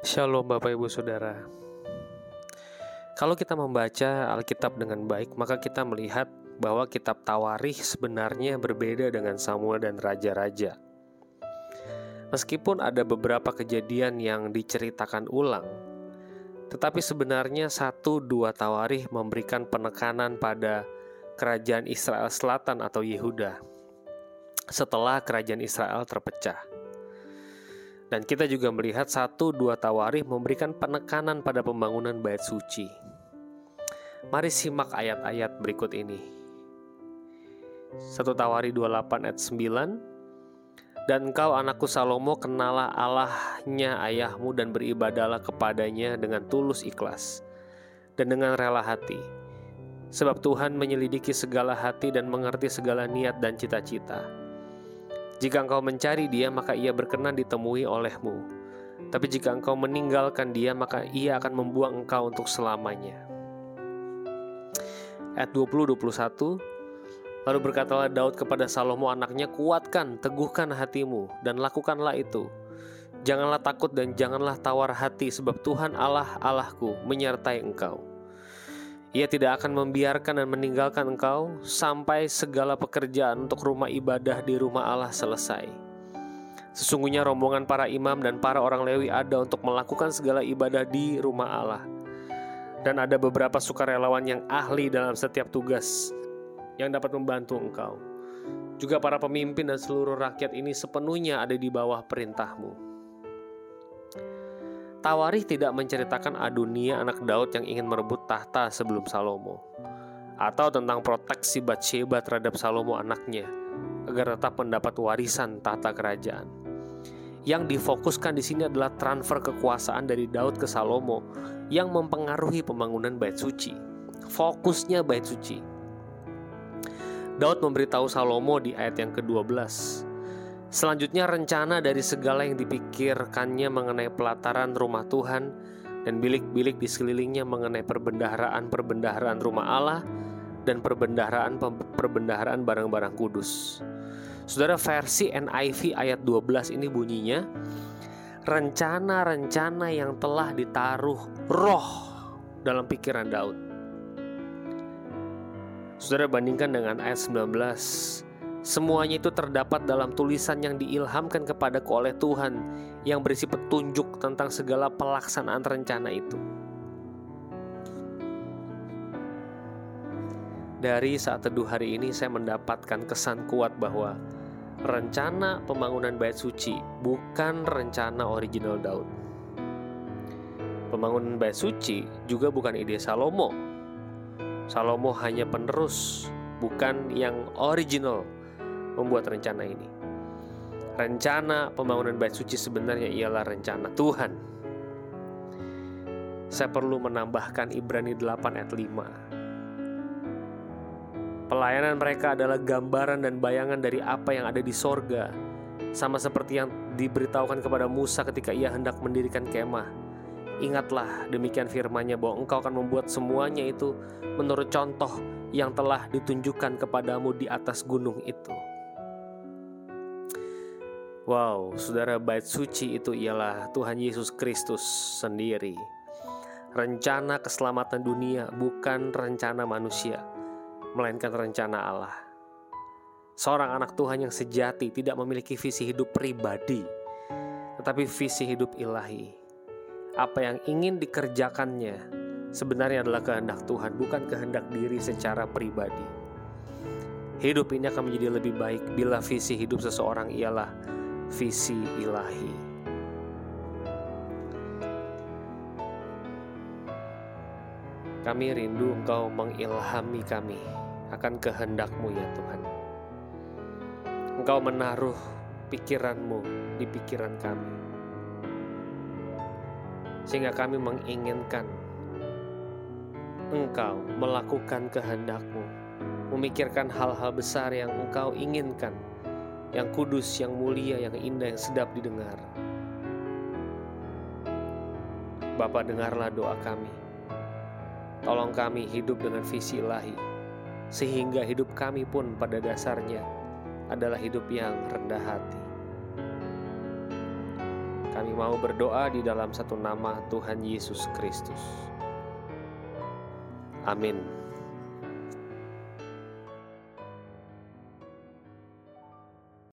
Shalom Bapak Ibu Saudara. Kalau kita membaca Alkitab dengan baik, maka kita melihat bahwa kitab Tawarikh sebenarnya berbeda dengan Samuel dan raja-raja. Meskipun ada beberapa kejadian yang diceritakan ulang, tetapi sebenarnya satu dua Tawarikh memberikan penekanan pada kerajaan Israel Selatan atau Yehuda setelah kerajaan Israel terpecah. Dan kita juga melihat satu dua tawarikh memberikan penekanan pada pembangunan bait suci. Mari simak ayat-ayat berikut ini. Satu Tawari 28 ayat 9 Dan engkau anakku Salomo kenalah Allahnya ayahmu dan beribadalah kepadanya dengan tulus ikhlas dan dengan rela hati. Sebab Tuhan menyelidiki segala hati dan mengerti segala niat dan cita-cita. Jika engkau mencari dia, maka ia berkenan ditemui olehmu. Tapi jika engkau meninggalkan dia, maka ia akan membuang engkau untuk selamanya. Ayat 20-21 Lalu berkatalah Daud kepada Salomo anaknya, Kuatkan, teguhkan hatimu, dan lakukanlah itu. Janganlah takut dan janganlah tawar hati, sebab Tuhan Allah Allahku menyertai engkau. Ia tidak akan membiarkan dan meninggalkan engkau sampai segala pekerjaan untuk rumah ibadah di rumah Allah selesai. Sesungguhnya rombongan para imam dan para orang Lewi ada untuk melakukan segala ibadah di rumah Allah. Dan ada beberapa sukarelawan yang ahli dalam setiap tugas yang dapat membantu engkau. Juga para pemimpin dan seluruh rakyat ini sepenuhnya ada di bawah perintahmu. Tawarih tidak menceritakan Adunia anak Daud yang ingin merebut tahta sebelum Salomo atau tentang proteksi Batsheba terhadap Salomo anaknya agar tetap mendapat warisan tahta kerajaan. Yang difokuskan di sini adalah transfer kekuasaan dari Daud ke Salomo yang mempengaruhi pembangunan bait suci. Fokusnya bait suci. Daud memberitahu Salomo di ayat yang ke-12 Selanjutnya rencana dari segala yang dipikirkannya mengenai pelataran rumah Tuhan dan bilik-bilik di sekelilingnya mengenai perbendaharaan-perbendaharaan rumah Allah dan perbendaharaan-perbendaharaan barang-barang kudus. Saudara versi NIV ayat 12 ini bunyinya rencana-rencana yang telah ditaruh roh dalam pikiran Daud. Saudara bandingkan dengan ayat 19 Semuanya itu terdapat dalam tulisan yang diilhamkan kepadaku oleh Tuhan yang berisi petunjuk tentang segala pelaksanaan rencana itu. Dari saat teduh hari ini saya mendapatkan kesan kuat bahwa rencana pembangunan bait suci bukan rencana original Daud. Pembangunan bait suci juga bukan ide Salomo. Salomo hanya penerus, bukan yang original membuat rencana ini. Rencana pembangunan bait suci sebenarnya ialah rencana Tuhan. Saya perlu menambahkan Ibrani 8 ayat 5. Pelayanan mereka adalah gambaran dan bayangan dari apa yang ada di sorga, sama seperti yang diberitahukan kepada Musa ketika ia hendak mendirikan kemah. Ingatlah demikian firmannya bahwa engkau akan membuat semuanya itu menurut contoh yang telah ditunjukkan kepadamu di atas gunung itu. Wow, saudara bait suci itu ialah Tuhan Yesus Kristus sendiri. Rencana keselamatan dunia bukan rencana manusia, melainkan rencana Allah. Seorang anak Tuhan yang sejati tidak memiliki visi hidup pribadi, tetapi visi hidup ilahi. Apa yang ingin dikerjakannya sebenarnya adalah kehendak Tuhan, bukan kehendak diri secara pribadi. Hidup ini akan menjadi lebih baik bila visi hidup seseorang ialah visi ilahi. Kami rindu Engkau mengilhami kami akan kehendakmu ya Tuhan. Engkau menaruh pikiranmu di pikiran kami. Sehingga kami menginginkan Engkau melakukan kehendakmu, memikirkan hal-hal besar yang Engkau inginkan yang kudus, yang mulia, yang indah, yang sedap didengar. Bapa dengarlah doa kami. Tolong kami hidup dengan visi ilahi, sehingga hidup kami pun pada dasarnya adalah hidup yang rendah hati. Kami mau berdoa di dalam satu nama Tuhan Yesus Kristus. Amin.